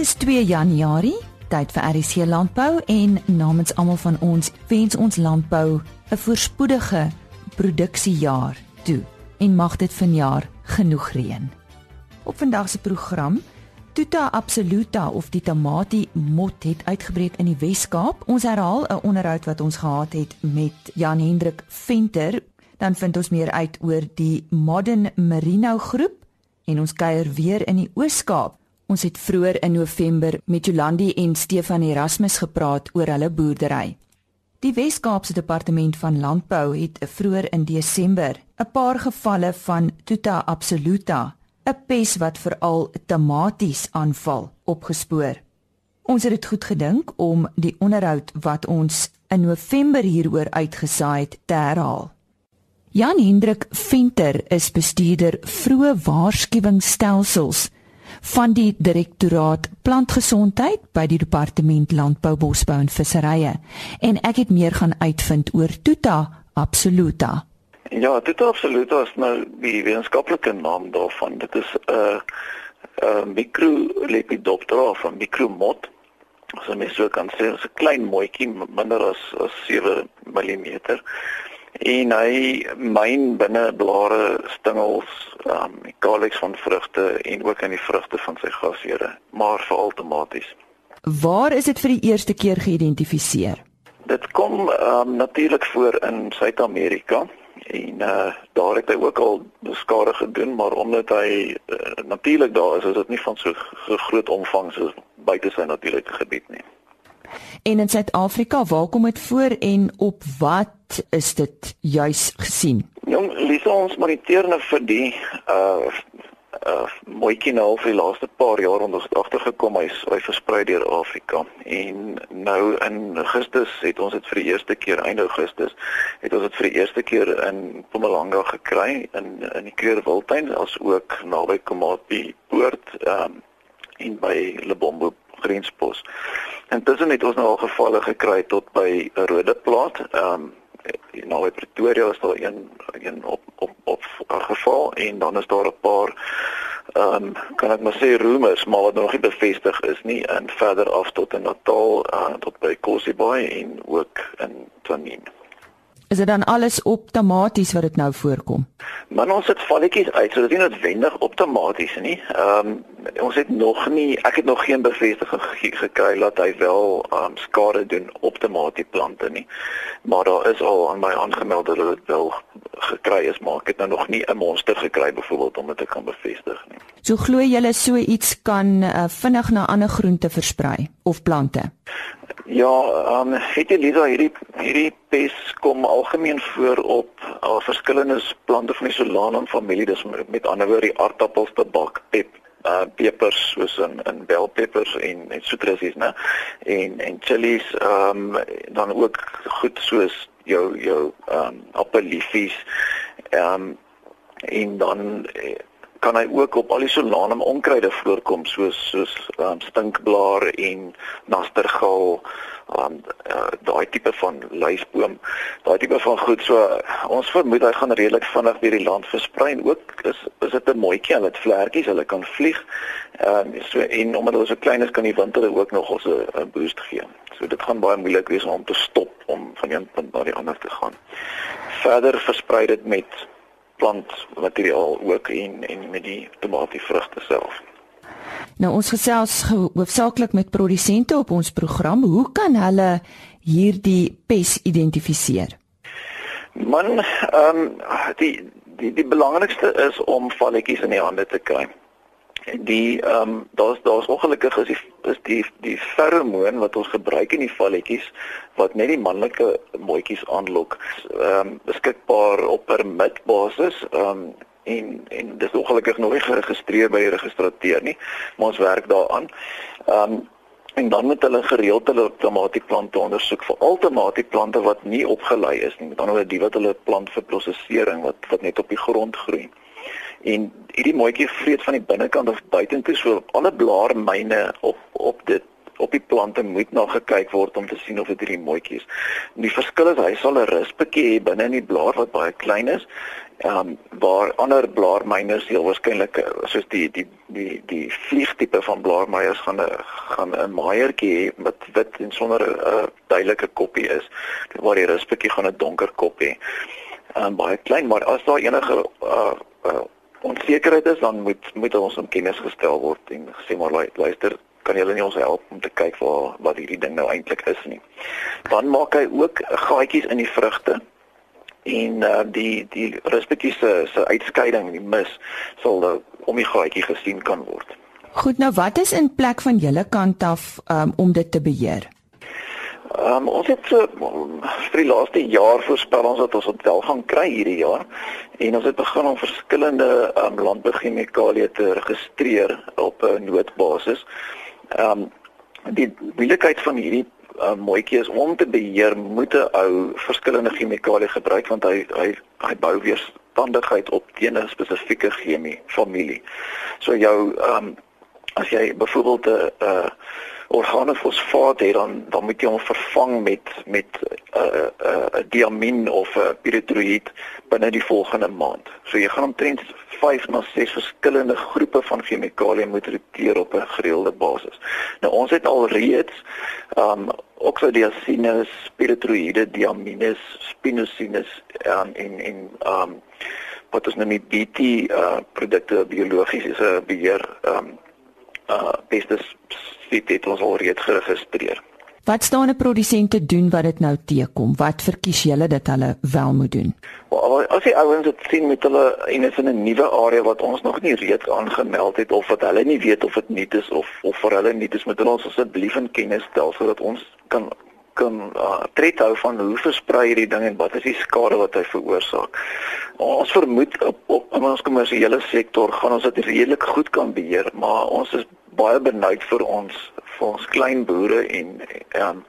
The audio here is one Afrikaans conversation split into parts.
Dis 2 Januarie, tyd vir RC Landbou en namens almal van ons wens ons landbou 'n voorspoedige produksiejaar toe en mag dit vanjaar genoeg reën. Op vandag se program Tuta absoluta of die tamatie mot het uitgebreek in die Wes-Kaap. Ons herhaal 'n onderhoud wat ons gehad het met Jan Hendrik Venter. Dan vind ons meer uit oor die Modern Merino groep en ons kuier weer in die Oos-Kaap Ons het vroeër in November met Jolandi en Stefan Erasmus gepraat oor hulle boerdery. Die Wes-Kaapse Departement van Landbou het vroeër in Desember 'n paar gevalle van Tuta absoluta, 'n pes wat veral tamaties aanval, opgespoor. Ons het dit goed gedink om die onderhoud wat ons in November hieroor uitgesaai het te herhaal. Jan Hendrik Venter is bestuurder vroeë waarskuwingsstelsels van die direktoraat plantgesondheid by die departement landbou bosbou en visserye en ek het meer gaan uitvind oor Tuta absoluta. Ja, Tuta absoluta is nou die wetenskaplike naam daarvan. Dit is 'n uh, 'n uh, microlepidoptera van micromot. So mens so kan sê, 'n klein moetjie minder as as 7 mm en hy myn binne blare, stingels, um kalix van vrugte en ook in die vrugte van sy gasheure, maar vir outomaties. Waar is dit vir die eerste keer geïdentifiseer? Dit kom um natuurlik voor in Suid-Amerika en uh daar het hy ook al skade gedoen, maar omdat hy uh, natuurlik daar is, is dit nie van so groot omvang soos buite sy natuurlike gebied nie. En in Suid-Afrika, waar kom dit voor en op wat is dit juis gesien? Jong, Lisa, ons moniteer nou vir die uh uh mooietjie nou vir die laaste paar jaar onder agtergekom hy's hy versprei deur Afrika en nou in Augustus het ons dit vir die eerste keer einde Augustus het ons dit vir die eerste keer in Mpumalanga gekry in in die Kleurwiltuin as ook naby Komati poort um en by Lebombo grenspos. Intussen het ons nou al gevalle gekry tot by 'n rode plaas. Ehm um, nou in Pretoria is daar een een op op op geval en dan is daar 'n paar ehm um, kan ek maar sê rumors maar wat nog nie bevestig is nie en verder af tot in Natal uh, tot by Kosibaai en ook in Twanin. Is dit dan alles op tematies wat dit nou voorkom? Man ons het valletjies uit, so dit is nie noodwendig op tematies nie. Ehm um, ons het nog nie ek het nog geen bevestiging gekry dat hy wel um, skade doen op tomatieplante nie. Maar daar is al aan my aangemeld dat dit wel gekry is, maar ek het nou nog nie 'n monster gekry byvoorbeeld om dit te kan bevestig nie. So glo jy so iets kan uh, vinnig na ander groente versprei of plante? Ja, ehm um, het jy Lisa hierdie hierdie pes kom algemeen voor op al verskillende plante van die Solanum familie, dis met, met ander woorde die aardappels, tabak, pep, uh pepers soos in in belpeppers en en soetrusies, né? En en chilies, ehm um, dan ook goed soos jou jou ehm um, appeliefies. Ehm um, en dan eh, kan hy ook op al die solanum onkruide voorkom soos soos um, stinkblaar en nastergal um, uh, daai tipe van luisboom daai tipe van goed. So ons vermoed hy gaan redelik vinnig deur die land versprei en ook is is dit 'n mooitjie. Hulle het vlekkies hulle kan vlieg. Um, so en omdat hulle so klein is kan die winter ook nog ons 'n boost gee. So dit gaan baie moeilik wees om te stop om van een punt na die ander te gaan. Verder versprei dit met plantmateriaal ook en en met die tomatievrugte self. Nou ons gesels hoofsaaklik met produsente op ons program. Hoe kan hulle hierdie pes identifiseer? Man, ehm um, die die die belangrikste is om valletjies in die hande te kry die ehm um, daar's daar's ongelukkig is die is die die feromoon wat ons gebruik in die valletjies wat net die manlike mooitjies aanlok ehm um, beskikbaar op permit basis ehm um, en en dis ongelukkig nog nie geregistreer by die registrateur nie maar ons werk daaraan. Ehm um, en dan moet hulle gereeld hulle tomatieplante ondersoek vir al tomatieplante wat nie opgelei is nie met ander woorde die wat hulle plant vir prosesering wat wat net op die grond groei en hierdie mooitjie vreet van die binnekant of buitentoe so alle blaarmyne op op dit op die plante moet na gekyk word om te sien of dit hierdie mooitjies. Die verskil is hy sal 'n rispetjie hê binne in die blaar wat baie klein is. Ehm um, waar ander blaarmyners heel waarskynlik soos die die die die vliegtipe van blaarmyers gaan 'n gaan 'n maaiertjie hê met wit en sonder 'n duidelike koppie is. Waar die rispetjie gaan 'n donker kop hê. Ehm um, baie klein, maar as daar enige uh, uh, onsekerheid is dan moet moet ons om kennis gestel word en sê maar luister kan julle nie ons help om te kyk waar wat hierdie ding nou eintlik is nie. Dan maak hy ook gaatjies in die vrugte en uh, die die respektief se se uitskeiding die mis sal nou om die gaatjie gesien kan word. Goed nou wat is in plek van julle kant af um, om dit te beheer? Ehm um, ons het so vir die laaste jaar voorspel ons dat ons dit wel gaan kry hierdie jaar en ons het begin om verskillende ehm um, landbouchemikalieë te registreer op 'n noodbasis. Ehm um, die moeilikheid van hierdie uh, mooitjie is om te beheer moet 'n ou verskillende chemikalieë gebruik want hy hy hy bou weerstandigheid op teen 'n spesifieke chemie familie. So jou ehm um, as jy byvoorbeeld 'n uh, organofosfaat het dan dan moet jy hom vervang met met 'n uh, 'n uh, uh, diamin of 'n uh, pyrethroïed binne die volgende maand. So jy gaan omtrent 5 na 6 verskillende groepe van chemikalieë moet roteer op 'n gereelde basis. Nou ons het al reeds um oxodiacinus, pyrethroïde, diamines, spinosines um, en en um wat ons met BT uh produkte biologies is 'n beheer um uh pestisied het ons al reeds geregistreer. Wat staan 'n produsent te doen wat dit nou teekom? Wat verkies julle dat hulle wel moet doen? Well, as die ouens dit sien met hulle en is in 'n nuwe area wat ons nog nie reeds aangemeld het of wat hulle nie weet of dit nuut is of of vir hulle nuut is, moet ons asseblief in kennis stel sodat ons kan kan uh, tred hou van hoe versprei hierdie ding en wat is die skade wat hy veroorsaak. Ons vermoed op, op in ons kommersiële sektor gaan ons dit redelik goed kan beheer, maar ons is baie benoud vir ons vir ons klein boere en ehm um,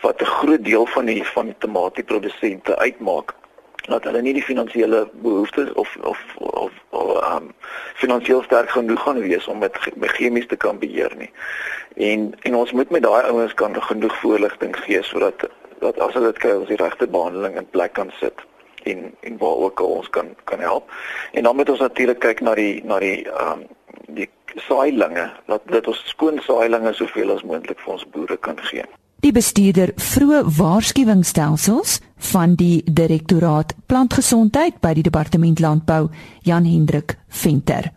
wat 'n groot deel van die van die tomatieprodusente uitmaak dat hulle nie die finansiële behoeftes of of of ehm um, finansiëel sterk genoeg gaan wees om met, met chemies te kan beheer nie. En en ons moet met daai ouens kan genoeg voorligting gee sodat dat as hulle dit kry ons die regte behandeling in plek kan sit en en waar ook al ons kan kan help. En dan moet ons natuurlik kyk na die na die ehm um, die saailinge dat dit ons skoon saailinge soveel as moontlik vir ons boere kan gee. Die bestuurder vroeë waarskuwingsstelsels van die direktoraat plantgesondheid by die departement landbou Jan Hendrik Venter.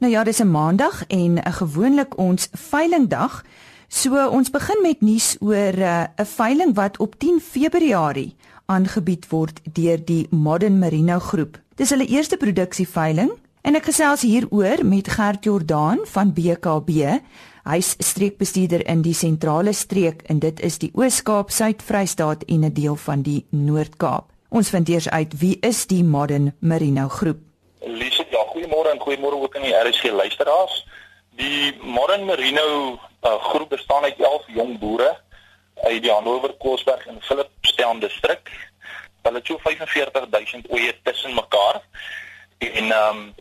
Nou ja, dis 'n maandag en 'n gewoonlik ons veilingdag. So ons begin met nuus oor eh, 'n uh, veiling wat op 10 Februarie aangebied word deur die Modern Merino groep. Dis hulle eerste produksieveiling En ek gesels hieroor met Gert Jordaan van BKB. Hy's streekbestuurder in die sentrale streek en dit is die Oos-Kaap, Suid-Vrystaat en 'n deel van die Noord-Kaap. Ons vind eers uit wie is die Modern Merino groep. Lise, ja, goeiemôre en goeiemôre ook aan die RSG luisteraars. Die Modern Merino uh, groep bestaan uit 11 jong boere uit die Hannover, Koelsberg en Philipstown distrik. Hulle het so 45000 oeye tussen mekaar. En ehm um,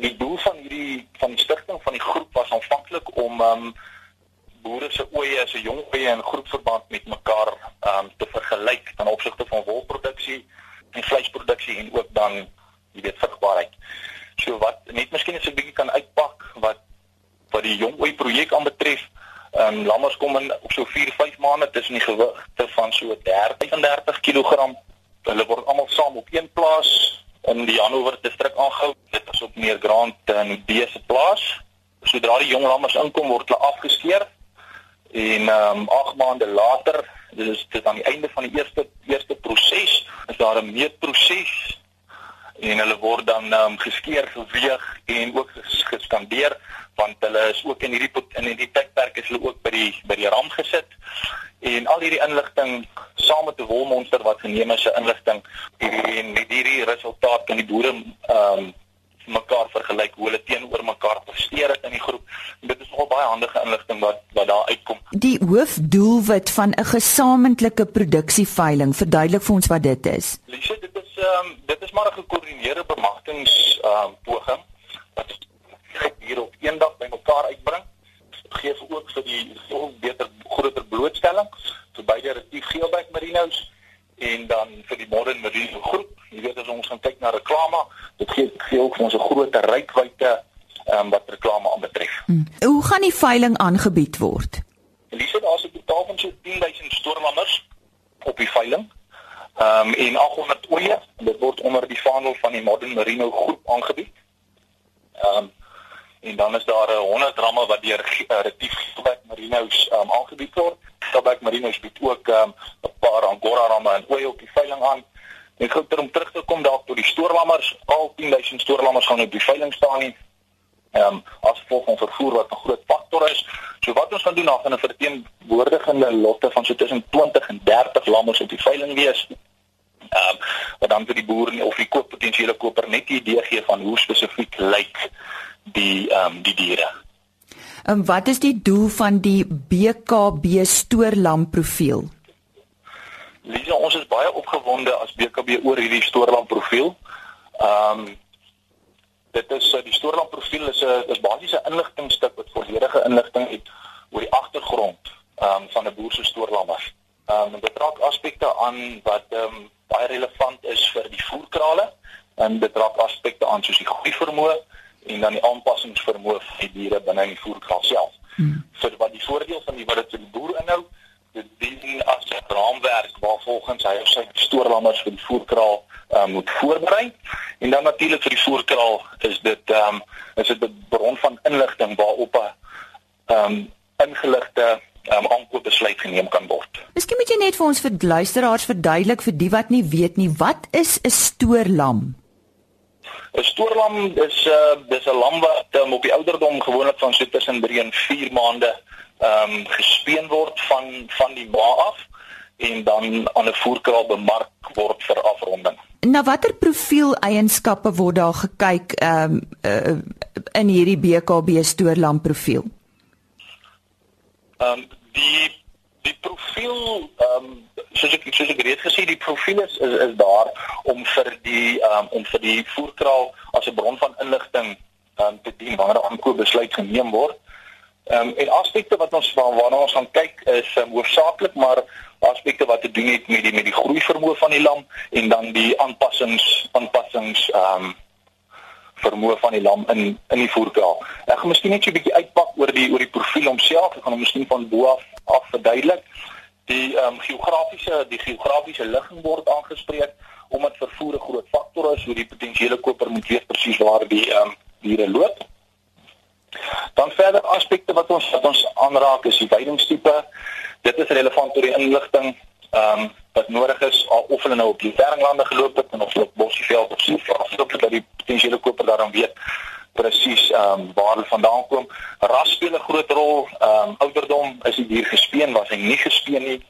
die doel van hierdie van die stigting van die groep was aanvanklik om um boere se oeye 'n jong oeye in groepverband met mekaar um te vergelyk ten opsigte van wolproduksie en vleisproduksie en ook dan jy weet vrugbaarheid. So wat net miskien as 'n bietjie kan uitpak wat wat die jong ooi projek aanbetref, um lammers kom in op so 4-5 maande tussen die gewigte van so 30 kg. Hulle word almal saam op een plaas in die Hannover distrik aangehou. Dit op meer grond in dese plaas. Sodra die jong lammers inkom word hulle afgeskeer en ehm um, 8 maande later, dit is dit aan die einde van die eerste eerste proses, is daar 'n meetproses en hulle word dan ehm um, geskeer, geweeg en ook geskandeer want hulle is ook in hierdie in hierdie tydperk is hulle ook by die by die ram gesit. En al hierdie inligting saam met 'n wolmonster wat geneem is se inligting en met hierdie resultaat kan die boere ehm um, mekaar vergelyk, hoe hulle teenoor mekaar presteer het in die groep. En dit is nogal baie handige inligting wat wat daar uitkom. Die hoofdoelwit van 'n gesamentlike produksieveiling, verduidelik vir ons wat dit is. Lise, dit is ehm um, dit is maar 'n gekoördineerde bemarkings ehm um, poging wat hier op eendag bymekaar uitbring. Gee ook vir die beter groter blootstelling vir beide retief geelbek merinos en dan vir die Modern Marine groep. Jy weet as ons gaan kyk na reklame, dit gee gee ook vir ons 'n groter rykwyte um, wat reklame aanbetref. Hmm. Hoe gaan die veiling aangebied word? Elise, daar's 'n totaal van so 10000 stormlammers op die veiling. Ehm um, en 800 oeye, dit word onder die vaandel van die Modern Merino groep aangebied. Ehm um, en dan is daar 'n 100 ramme wat deur uh, Retief Quebec Marinos um, aangebied word. Quebec Marinos bied ook 'n um, paar Angora ramme en ooi op die veiling aan. En gou om terug te kom daar tot die stoorlammers, al 10000 stoorlammers gaan op die veiling staan nie. Ehm um, as gevolg van vervoer wat 'n groot faktor is. So wat ons gaan doen nou gaan 'n verteenwoordigende lotte van so tussen 20 en 30 lammers op die veiling wees. Ehm um, wat dan vir die boer of die koop potensiële koper net 'n idee gee van hoe spesifiek lyk die ehm um, die diere. En wat is die doel van die BKB stoorlam profiel? Lisa, ons is baie opgewonde as BKB oor hierdie stoorlam profiel. Ehm um, dit is eh, die stoorlam profiel is 'n is basies 'n inligtingstuk wat volledige inligting het oor die agtergrond ehm um, van 'n boer se stoorlammers. Ehm um, dit raak aspekte aan wat ehm um, baie relevant is vir die voerkrale en dit raak aspekte aan soos die groei vermoë en dan die aanpassingsvermoë van die diere binne in die voerkraal self. Hmm. So wat die voordeel van die wat dit vir die boer inhou, dit dien as 'n raamwerk waarvolgens hy of sy stoorlammers vir die voerkraal um, moet voorberei en dan natuurlik vir die voerkraal is dit ehm um, is dit 'n bron van inligting waarop 'n ehm um, ingeligte um, aankoopbesluit geneem kan word. Miskien moet jy net vir ons vir luisteraars verduidelik vir die wat nie weet nie, wat is 'n stoorlam? 'n Stoorlam is 'n uh, dis 'n lam wat um, op die ouderdom gewoonlik van so tussen 3 en 4 maande ehm um, gespeen word van van die ma af en dan aan 'n voerkraal bemark word vir afronding. Na watter profiel eienskappe word daar gekyk ehm um, uh, in hierdie BKB stoorlam profiel? Ehm um, die die profiel ehm um, soos ek soos ek reeds gesê die profiel is, is is daar om vir die um, om vir die voerkraal as 'n bron van inligting um, te dien wanneer 'n aankoopbesluit geneem word. Ehm um, en aspekte wat ons waarna ons gaan kyk is um, hoofsaaklik maar aspekte wat te doen het met die met die groei vermoë van die lam en dan die aanpassings aanpassings ehm um, vermoë van die lam in in die voerkraal. Ek gaan miskien net so 'n bietjie uitpak oor die oor die profiel homself. Ek gaan hom miskien van bo af af verduidelik die ehm um, geografiese die geografiese ligging word aangespreek omdat vervoer 'n groot faktor is hoe die potensiële koper moet weet presies waar die ehm um, diere loop. Dan verder aspekte wat ons wat ons aanraak is die veidingstipe. Dit is relevant oor die inligting ehm um, wat nodig is of hulle nou op die verringlande geloop het of op Bosveld of so voort dat die potensiële koper daarom weet presies ehm um, waar hulle vandaan kom. Ras speel 'n groot rol. Ehm um, ouderdom is die dier gespeen, was hy nie gespeen nie.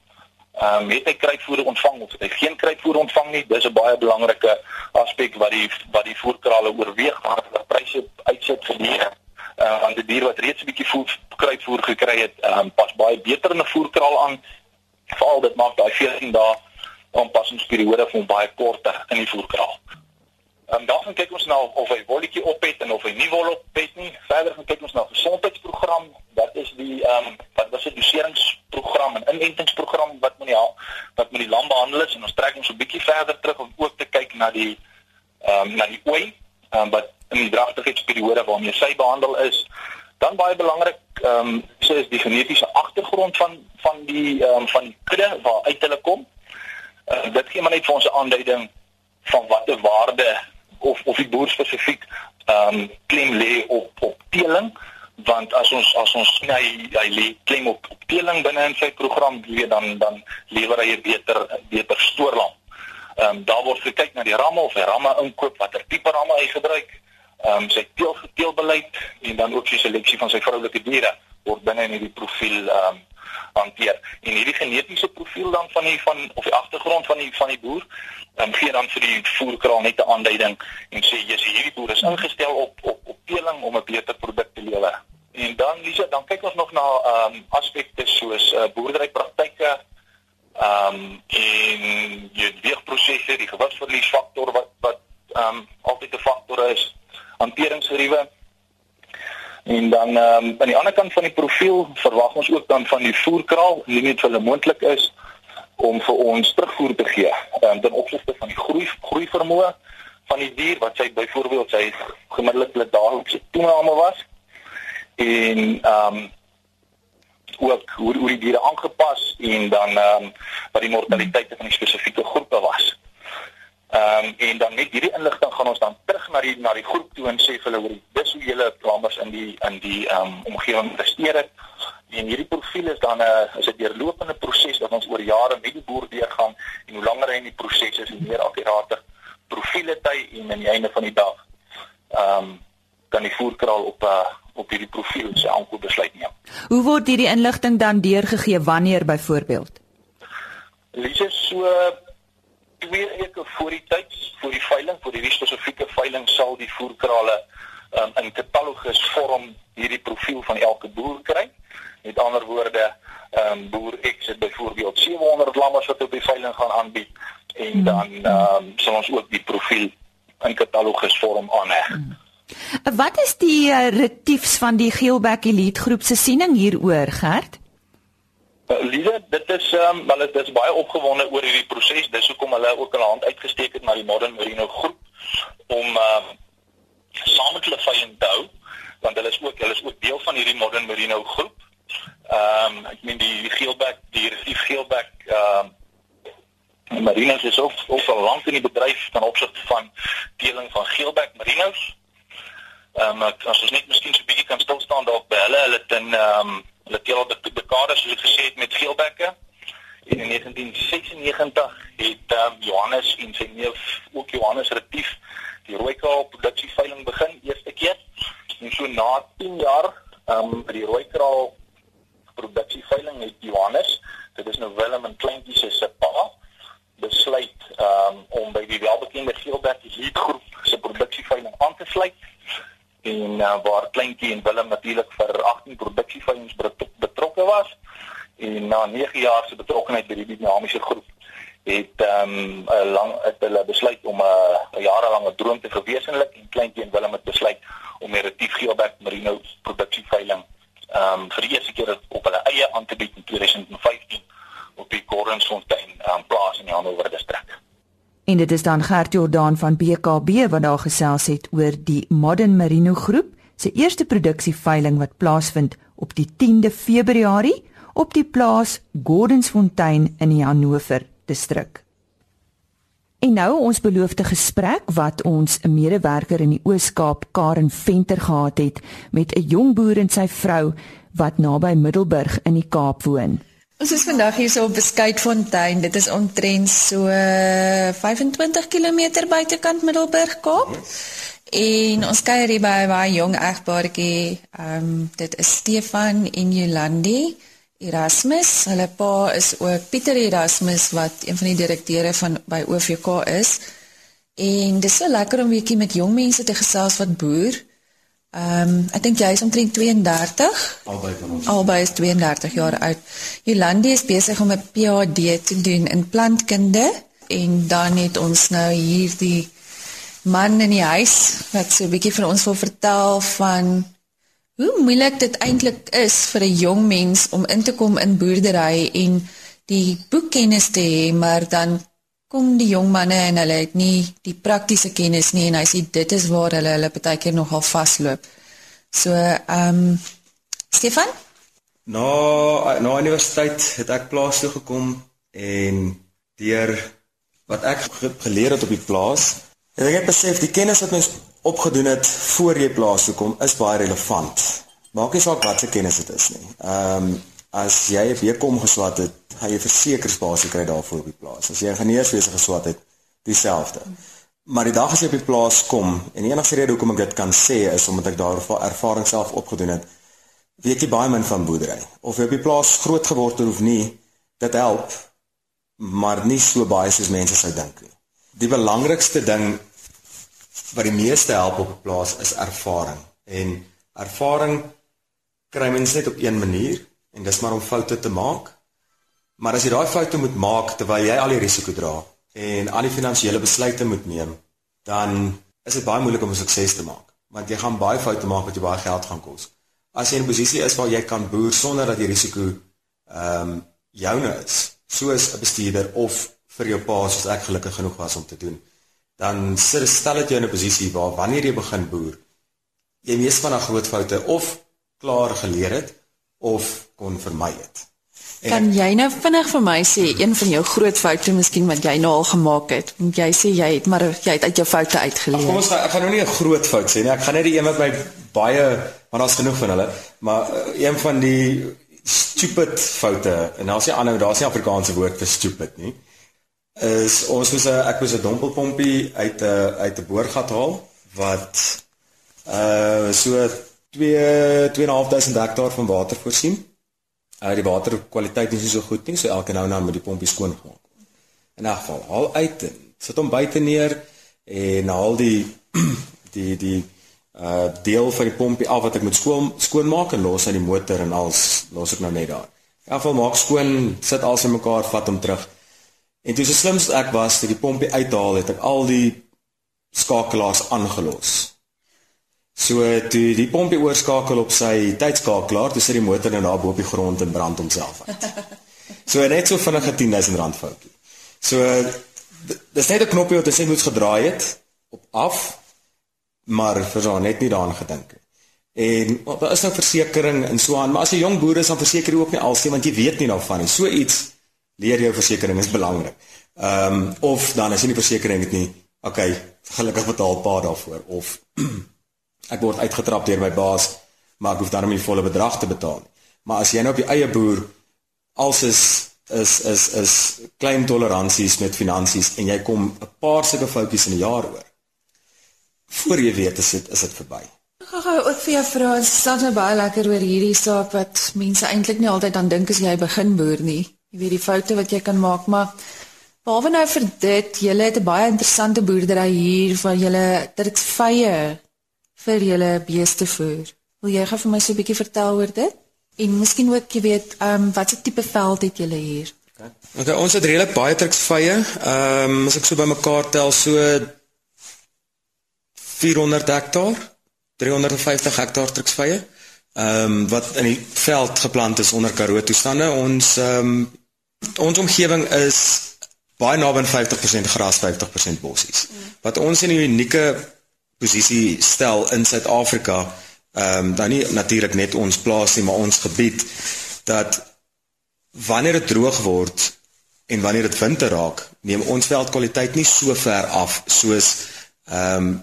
Ehm um, het hy kruitvoer ontvang of het hy geen kruitvoer ontvang nie? Dis 'n baie belangrike aspek wat die wat die voerkrale oorweeg maar die pryse uitsit vir. Ehm uh, want die dier wat reeds 'n bietjie voer kruitvoer gekry het, ehm um, pas baie beter in 'n voerkraal aan. Veral dit maak daai 14 dae aanpassingsperiode vir hom baie korter in die voerkraal. Ehm um, dan gaan kyk ons na nou of hy wolletjie op het en of hy nie wol op het nie. Verder gaan kyk ons na gesondheidsprogram. Wat is die ehm um, wat was 'n doseringsprogram en inentingsprogram wat moet die wat moet die lam behandel is en ons trek ons 'n bietjie verder terug om ook te kyk na die ehm um, na die ooi ehm um, wat in die dragtigheidsperiode waarmee sy behandel is. Dan baie belangrik ehm um, so is die genetiese agtergrond van van die ehm um, van die kudde waar uit hulle kom. Uh, dit gee maar net vir ons 'n aanduiding van watter waarde of of die boer spesifiek ehm um, klem lê op op teeling want as ons as ons sny hy lê klem op, op teeling binne in sy program weet dan dan lewer hy 'n beter beter stoorlam. Ehm um, daar word gekyk na die ramme of hy ramme inkoop watter tipe ramme hy gebruik. Ehm um, sy teel teelbeleid en dan ook sy seleksie van sy vroulike diere word binne in hierdie profiel ehm um, hanteer. En hierdie genetiese profiel dan van die van of die agtergrond van die van die boer, dan um, gee dan vir die voerkraal net 'n aanduiding en sê jy sê hierdie boer is ingestel op op op teeling om 'n beter produk te lewer. En dan Lisa, dan kyk ons nog na ehm um, aspekte soos uh, boerderypraktyke ehm um, en die weegprosesse, die gewasverliesfaktor wat wat ehm um, altyd 'n faktor is, hanteringsgeriewe En dan ehm um, aan die ander kant van die profiel verwag ons ook dan van die voerkraal, nie net vir hulle moontlik is om vir ons terugvoer te gee um, ten opsigte van die groei groei vermoë van die dier wat sy byvoorbeeld sy gemiddelike daaglikse toename was en ehm um, ook hoe hoe die diere aangepas en dan ehm um, wat die mortaliteite van die spesifieke groepe was. Ehm um, en dan met hierdie inligting gaan ons dan terug na die na die groep toe en sê vir hulle oor die dis hoe julle lammers in die in die ehm um, omgewing investeer het. En hierdie profiel is dan 'n uh, is 'n deurlopende proses wat ons oor jare met die boer deurgaan en hoe langer hy in die proses is, hoe meer akkurate profiele hy en aan die einde van die dag ehm um, kan die voerkraal op 'n uh, op hierdie profiel sy aankoop besluit neem. Hoe word hierdie inligting dan deurgegee wanneer byvoorbeeld? Lise so twee weke voor die tyd vir die veiling, vir die spesifieke veiling sal die voerkrale um, in katalogus vorm hierdie profiel van elke boer kry. Met ander woorde, ehm um, boer X het byvoorbeeld 700 lammers wat op die veiling gaan aanbied en hmm. dan ehm um, sal ons ook die profiel in katalogus vorm aanheg. Hmm. Wat is die uh, retiefs van die Geelback Elite groep se siening hieroor, Gert? Uh, Lise, dit is ehm um, wel dit is baie opgewonde oor hierdie proses. Dis hoekom hulle ook hulle hand uitgesteek het na die Modern Merino groep om ehm um, saam met hulle veiling te hou, want hulle is ook hulle is ook deel van hierdie Modern Merino groep. Ehm um, ek meen die, die Geelback, die retief Geelback ehm um, Marinos is ook ook al lank in die bedryf ten opsigte van teeling van Geelback Marinos. Ehm um, as ons net miskien so 'n bietjie kan stil staan daar by hulle, hulle het in ehm um, hulle teel al die dekades soos ek gesê het met geelbekke. En in 1996 het um, Johannes en sy neef ook Johannes Retief die rooikraal produksie veiling begin eerste keer. En so na 10 jaar um, by die rooikraal produksie veiling het Johannes, dit is nou Willem en Kleintjie se se pa besluit um, om by die welbekende Geelbek Elite groep se produksieveiling aan te sluit en uh, waar kleintjie en Willem natuurlik vir 18 produksieveilings betrokke was en na 9 jaar se betrokkeheid by die dinamiese groep het ehm um, 'n lang het hulle besluit om 'n uh, jarelange droom te verwesenlik en kleintjie en Willem het besluit om die Retief Geelbek Merino produksieveiling ehm um, vir die eerste keer op hulle eie aan te bied in 2015 op die Gordonsfontein um, plaas in die Hannover distrik. En dit is dan Gert Jordan van BKB wat daar gesels het oor die Modern Merino groep se eerste produksieveiling wat plaasvind op die 10de Februarie op die plaas Gordonsfontein in die Hannover distrik. En nou ons beloofde gesprek wat ons 'n medewerker in die Oos-Kaap Karen Venter gehad het met 'n jong boer en sy vrou wat naby Middelburg in die Kaap woon. Ons is vandag hier so op Beskuitfontein. Dit is omtrent so 25 km buitekant Middelburg Kaap. En ons kuier hier by 'n baie jong egpaartjie. Ehm um, dit is Stefan en Jolandi Erasmus. Hulle pa is ook Pieter Erasmus wat een van die direkteure van by OVK is. En dit is so lekker om 'n bietjie met jong mense te gesels wat boer. Ehm um, ek dink jy is omtrent 32. Albei van ons. Albei is 32 jaar oud. Jolandi is besig om 'n PhD te doen in plantkunde en dan het ons nou hier die man in die huis wat so 'n bietjie vir ons wil vertel van hoe moeilik dit eintlik is vir 'n jong mens om in te kom in boerdery en die boekkennis te hê, maar dan kom die jong manne en hulle het nie die praktiese kennis nie en hy sê dit is waar hulle hulle baie keer nogal vasloop. So, ehm um, Stefan? Na na universiteit het ek plaas toe gekom en deur wat ek geleer het op die plaas, het ek besef die kennis wat mens opgedoen het voor jy plaas toe kom is baie relevant. Maak nie saak wat se kennis dit is nie. Ehm um, as jy 'n weekom geswat het, gaan jy versekersbasis kry daarvoor op die plaas. As jy 'n geneeswese geswat het, dieselfde. Maar die dag as jy op die plaas kom en enigste rede hoekom ek dit kan sê is omdat ek daar ervaring self opgedoen het, weet jy baie min van boerdery. Of jy op die plaas groot geword het of nie, dit help, maar nie so baie soos mense sou dink nie. Die belangrikste ding wat die meeste help op 'n plaas is ervaring. En ervaring kry mens net op een manier en dis maar om foute te maak. Maar as jy daai foute moet maak terwyl jy al die risiko dra en al die finansiële besluite moet neem, dan is dit baie moeilik om 'n sukses te maak, want jy gaan baie foute maak wat jou baie geld gaan kos. As jy in 'n posisie is waar jy kan boer sonder dat die risiko ehm um, joune is, soos 'n bestuurder of vir jou pa soos ek gelukkig genoeg was om te doen, dan sit stel dit jou in 'n posisie waar wanneer jy begin boer, jy mees van daai groot foute of klaar geleer het of kon vermy het. En kan jy nou vinnig vir my sê een van jou groot foute miskien wat jy nou al gemaak het? Want jy sê jy het maar jy het uit jou foute uitgeleer. Kom ons gaan ek gaan nou nie 'n groot fout sê nie. Ek gaan net die een wat my baie maar daar's genoeg van hulle, maar uh, een van die stupid foute en daar's nie aanhou daar's nie Afrikaanse woord vir stupid nie. Is ons moes 'n ek moes 'n dompelpompie uit 'n uit 'n boorgat haal wat uh so 2 2.500 hektaar van water voorsien uh, die waterkwaliteit is nie so goed nie, so elke nou en dan moet die pompie skoon gemaak word. In 'n geval, haal uit en sit hom buite neer en haal die die die uh deel van die pompie af wat ek moet skoon skoon maak en los uit die motor en als los ek nou net daar. In geval maak skoon, sit alles in mekaar, vat hom terug. En toe so slimst ek was, dat die pompie uithaal het ek al die skakelaars aangelos. So toe die pompie oorskakel op sy tydskakelaar, toe sit die motor nou daar bo op die grond en brand homself uit. So net so vinnige 10000 rand foutjie. So dis net 'n knoppie wat hy moet gedraai het op af, maar so net nie daaraan gedink het. En daar is nou versekerings en so aan, maar as jy jong boer is dan verseker jy ook nie alsie want jy weet nie daarvan nie. So iets leer jou versekerings is belangrik. Ehm um, of dan as jy nie versekerings het nie, okay, gelukkig betaal pa daarvoor of ek word uitgetrap deur my baas, maar ek hoef dan nie volle bedrag te betaal nie. Maar as jy nou op jou eie boer als is is is is klein toleransies met finansies en jy kom 'n paar sulke foutjies in 'n jaar oor. Voor jy weet is dit is dit verby. Gaan ook vir jou dit staan nou baie lekker oor hierdie saak wat mense eintlik nie altyd aan dink as jy begin boer nie. Jy weet die foute wat jy kan maak, maar behalwe nou vir dit, jy het 'n baie interessante boerdery hier waar jy dit vye vir julle beeste voer. Wil jy gou vir my so 'n bietjie vertel oor dit? En miskien ook jy weet, ehm um, watse tipe veld het julle hier? Okay. okay, ons het redelik baie truksvye. Ehm um, as ek so bymekaar tel so 400 hektaar, 350 hektaar truksvye. Ehm um, wat in die veld geplant is onder Karoo toestande. Ons ehm um, ons omgewing is baie naby aan 50% gras, 50% bossies. Wat ons in 'n unieke posisie stel in Suid-Afrika, ehm um, dan nie natuurlik net ons plaas nie, maar ons gebied dat wanneer dit droog word en wanneer dit winter raak, neem ons veldkwaliteit nie so ver af soos ehm um,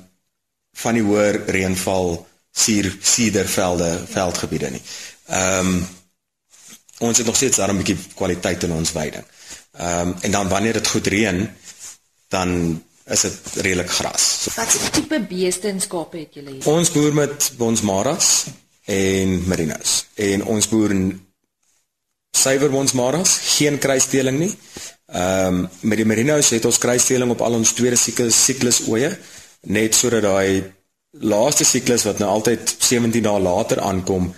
van die hoër reënval suur siedervelde veldgebiede nie. Ehm um, ons het nog steeds daar 'n bietjie kwaliteit in ons veiding. Ehm um, en dan wanneer dit goed reën, dan is dit redelik gras. Wat tipe beeste en skape het julle hier? Ons boer met bonsmaras en merinos. En ons boer suiwer bonsmaras, geen kruisdeling nie. Ehm um, met die merinos het ons kruisdeling op al ons tweede siklus siklus oeye, net sodat daai laaste siklus wat nou altyd 17 dae later aankom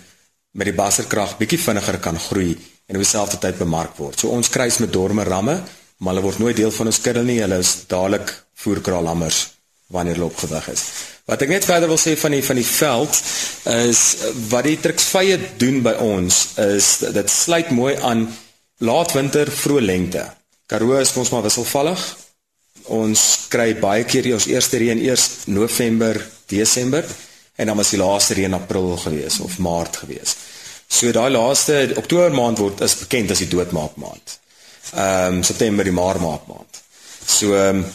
met die basserkrag bietjie vinniger kan groei en op dieselfde tyd bemark word. So ons kruis met dorme ramme, maar hulle word nooit deel van ons kudde nie. Hulle is dadelik voerkraalammers wanneer hulle opgewig is. Wat ek net verder wil sê van die van die veld is wat die truksvye doen by ons is dit sluit mooi aan laatwinter vroeë lente. Karoo is ons maar wisselvallig. Ons kry baie keer ons eerste reën eers November, Desember en dan was die laaste reën April gewees of Maart gewees. So daai laaste Oktober maand word is bekend as die doodmaak maand. Ehm um, September die maar maak maand. So ehm um,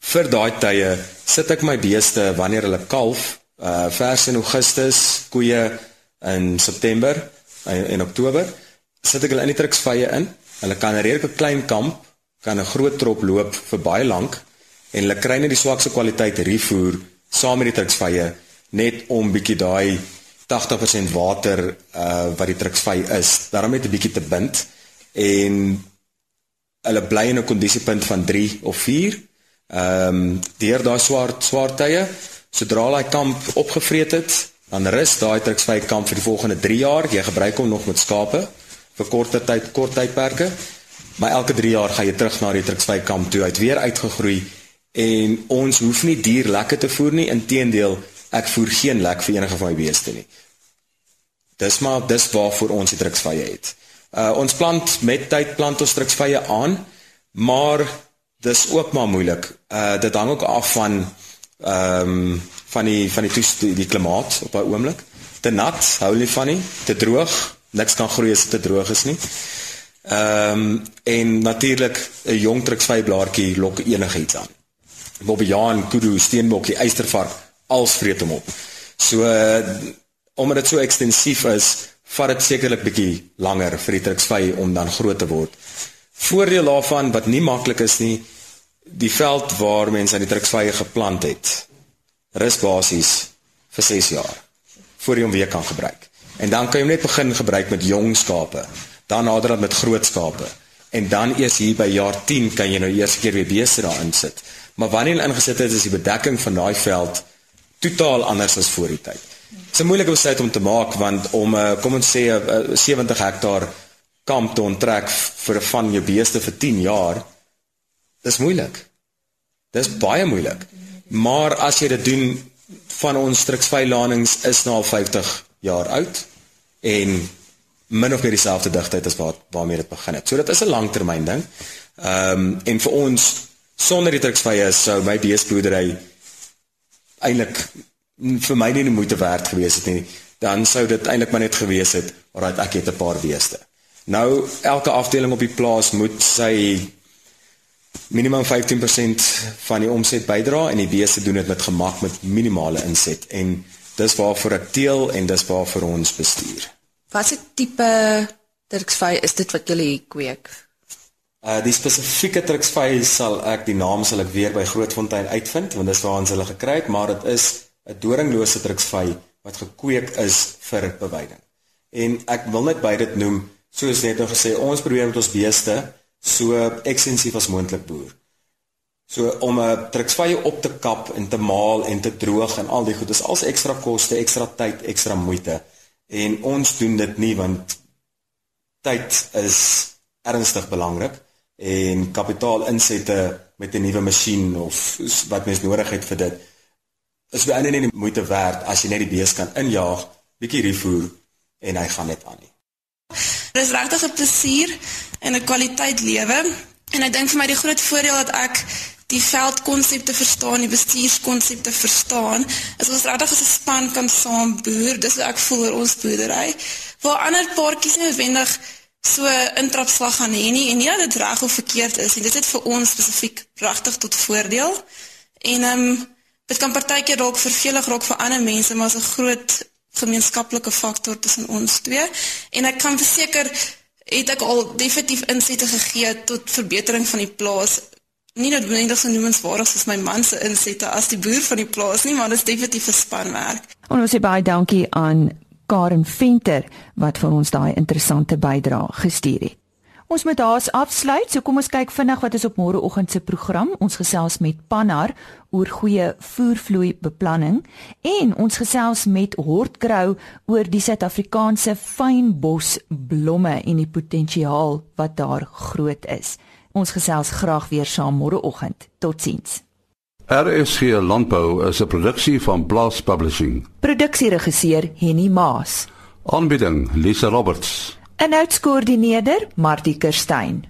vir daai tye sit ek my beeste wanneer hulle kalf, uh vers in Augustus, koeie in September en, en Oktober, sit ek hulle in die truksvye in. Hulle kan 'n redelike klein kamp, kan 'n groot trop loop vir baie lank en hulle kry net die swakste kwaliteit rifoer saam met die truksvye net om bietjie daai 80% water uh wat die truksvy is, daarom net 'n bietjie te bind en hulle bly in 'n kondisiepunt van 3 of 4 Ehm um, deur daai swaar swaar tye, sodra daai kamp opgevreet het, dan rus daai truksvy kamp vir die volgende 3 jaar. Jy gebruik hom nog met skape vir korter tyd, kort tydperke. Maar elke 3 jaar gaan jy terug na die truksvy kamp toe. Hy het weer uitgegroei en ons hoef nie dier lekker te voer nie. Inteendeel, ek voer geen lek vir enige van my beeste nie. Dis maar dis waarvoor ons die truksvye het. Uh ons plant met tyd plant ons truksvye aan, maar dis ook maar moeilik. Uh dit hang ook af van ehm um, van die van die toest die, klimaat op daai oomblik. Te nat, hou nie van nie, te droog, niks kan groei as dit te droog is nie. Ehm um, en natuurlik 'n jong truksvy blaartjie lok enigiets aan. Bobbejaan, kudu, steenbokkie, eystervark, als vreet hom op. So uh, omdat dit so ekstensief is, vat dit sekerlik bietjie langer vir die truksvy om dan groot te word. Voordeel daarvan wat nie maklik is nie, die veld waar mense aan die truksvye geplant het, rus basies vir 6 jaar voor jy hom weer kan gebruik. En dan kan jy net begin gebruik met jong skape dan nader met groot skape en dan eers hier by jaar 10 kan jy nou eers keer weer beeste daarin sit. Maar wanneer jy ingesit het is die bedekking van daai veld totaal anders as voor die tyd. Dit is 'n moeilike besluit om te maak want om 'n uh, kom ons sê 'n uh, 70 hektaar kamp te onttrek vir van jou beeste vir 10 jaar dis moeilik. Dis baie moeilik. Maar as jy dit doen van ons struksveilanings is nou al 50 jaar oud en min of meer dieselfde digtheid as waar waarmee dit begin het. So dit is 'n langtermyn ding. Ehm um, en vir ons sonder die druksvye sou my beesboerdery eintlik vir my nie die moeite werd gewees het nie. Dan sou dit eintlik maar net gewees het, alright, ek het 'n paar beeste. Nou elke afdeling op die plaas moet sy minimum 15% van die omset bydra en die beeste doen dit met gemak met minimale inset en dis waarvoor ek teel en dis waarvoor ons bestuur. Watse tipe Turksvy is dit wat julle hier kweek? Uh die spesifieke Turksvy sal ek die naam sal ek weer by Grootfontein uitvind want dis waar ons hulle gekry het, maar dit is 'n doringlose Turksvy wat gekweek is vir beweiding. En ek wil net by dit noem, soos net nou gesê, ons probeer met ons beeste so ekstensief as moontlik boer. So om 'n Turksvy op te kap en te maal en te droog en al die goed, dis als ekstra koste, ekstra tyd, ekstra moeite. En ons doen dit nie want tyd is ernstig belangrik en kapitaalinsette met 'n nuwe masjien of wat mens nodig het vir dit is baie nie die moeite werd as jy net die bees kan injaag, bietjie refoer en hy gaan net aan nie. Dit is regtig 'n plesier en 'n kwaliteit lewe en ek dink vir my die groot voordeel dat ek die veldkonsepte verstaan, die bestuurskonsepte verstaan, is ons regtig as 'n span kan saam boer. Dis hoe ek voel oor ons boerdery. Waar ander paartjies nie noodwendig so intrapslag gaan hê nie en nie dat dit reg of verkeerd is nie. Dit is vir ons spesifiek regtig tot voordeel. En ehm um, dit kan partykeer dalk vervelig raak vir ander mense, maar is 'n groot gemeenskaplike faktor tussen ons twee. En ek kan verseker het ek al definitief insette gegee tot verbetering van die plaas nie noodwendig so noemenswaardig soos my man se insette as die boer van die plaas nie, maar dit is definitief 'n spanwerk. En ons sê baie dankie aan Karen Venter wat vir ons daai interessante bydrae gestuur het. Ons moet haas afsluit, so kom ons kyk vinnig wat is op môreoggend se program. Ons gesels met Pannar oor goeie voervloei beplanning en ons gesels met Hortgrou oor die Suid-Afrikaanse fynbos blomme en die potensiaal wat daar groot is. Ons gesels graag weer saam môreoggend. Totsiens. RSG Landbou is 'n produksie van Blast Publishing. Produksieregisseur Henny Maas. Aanbieding Lisa Roberts. En uitskoördineerder Martie Kerstyn.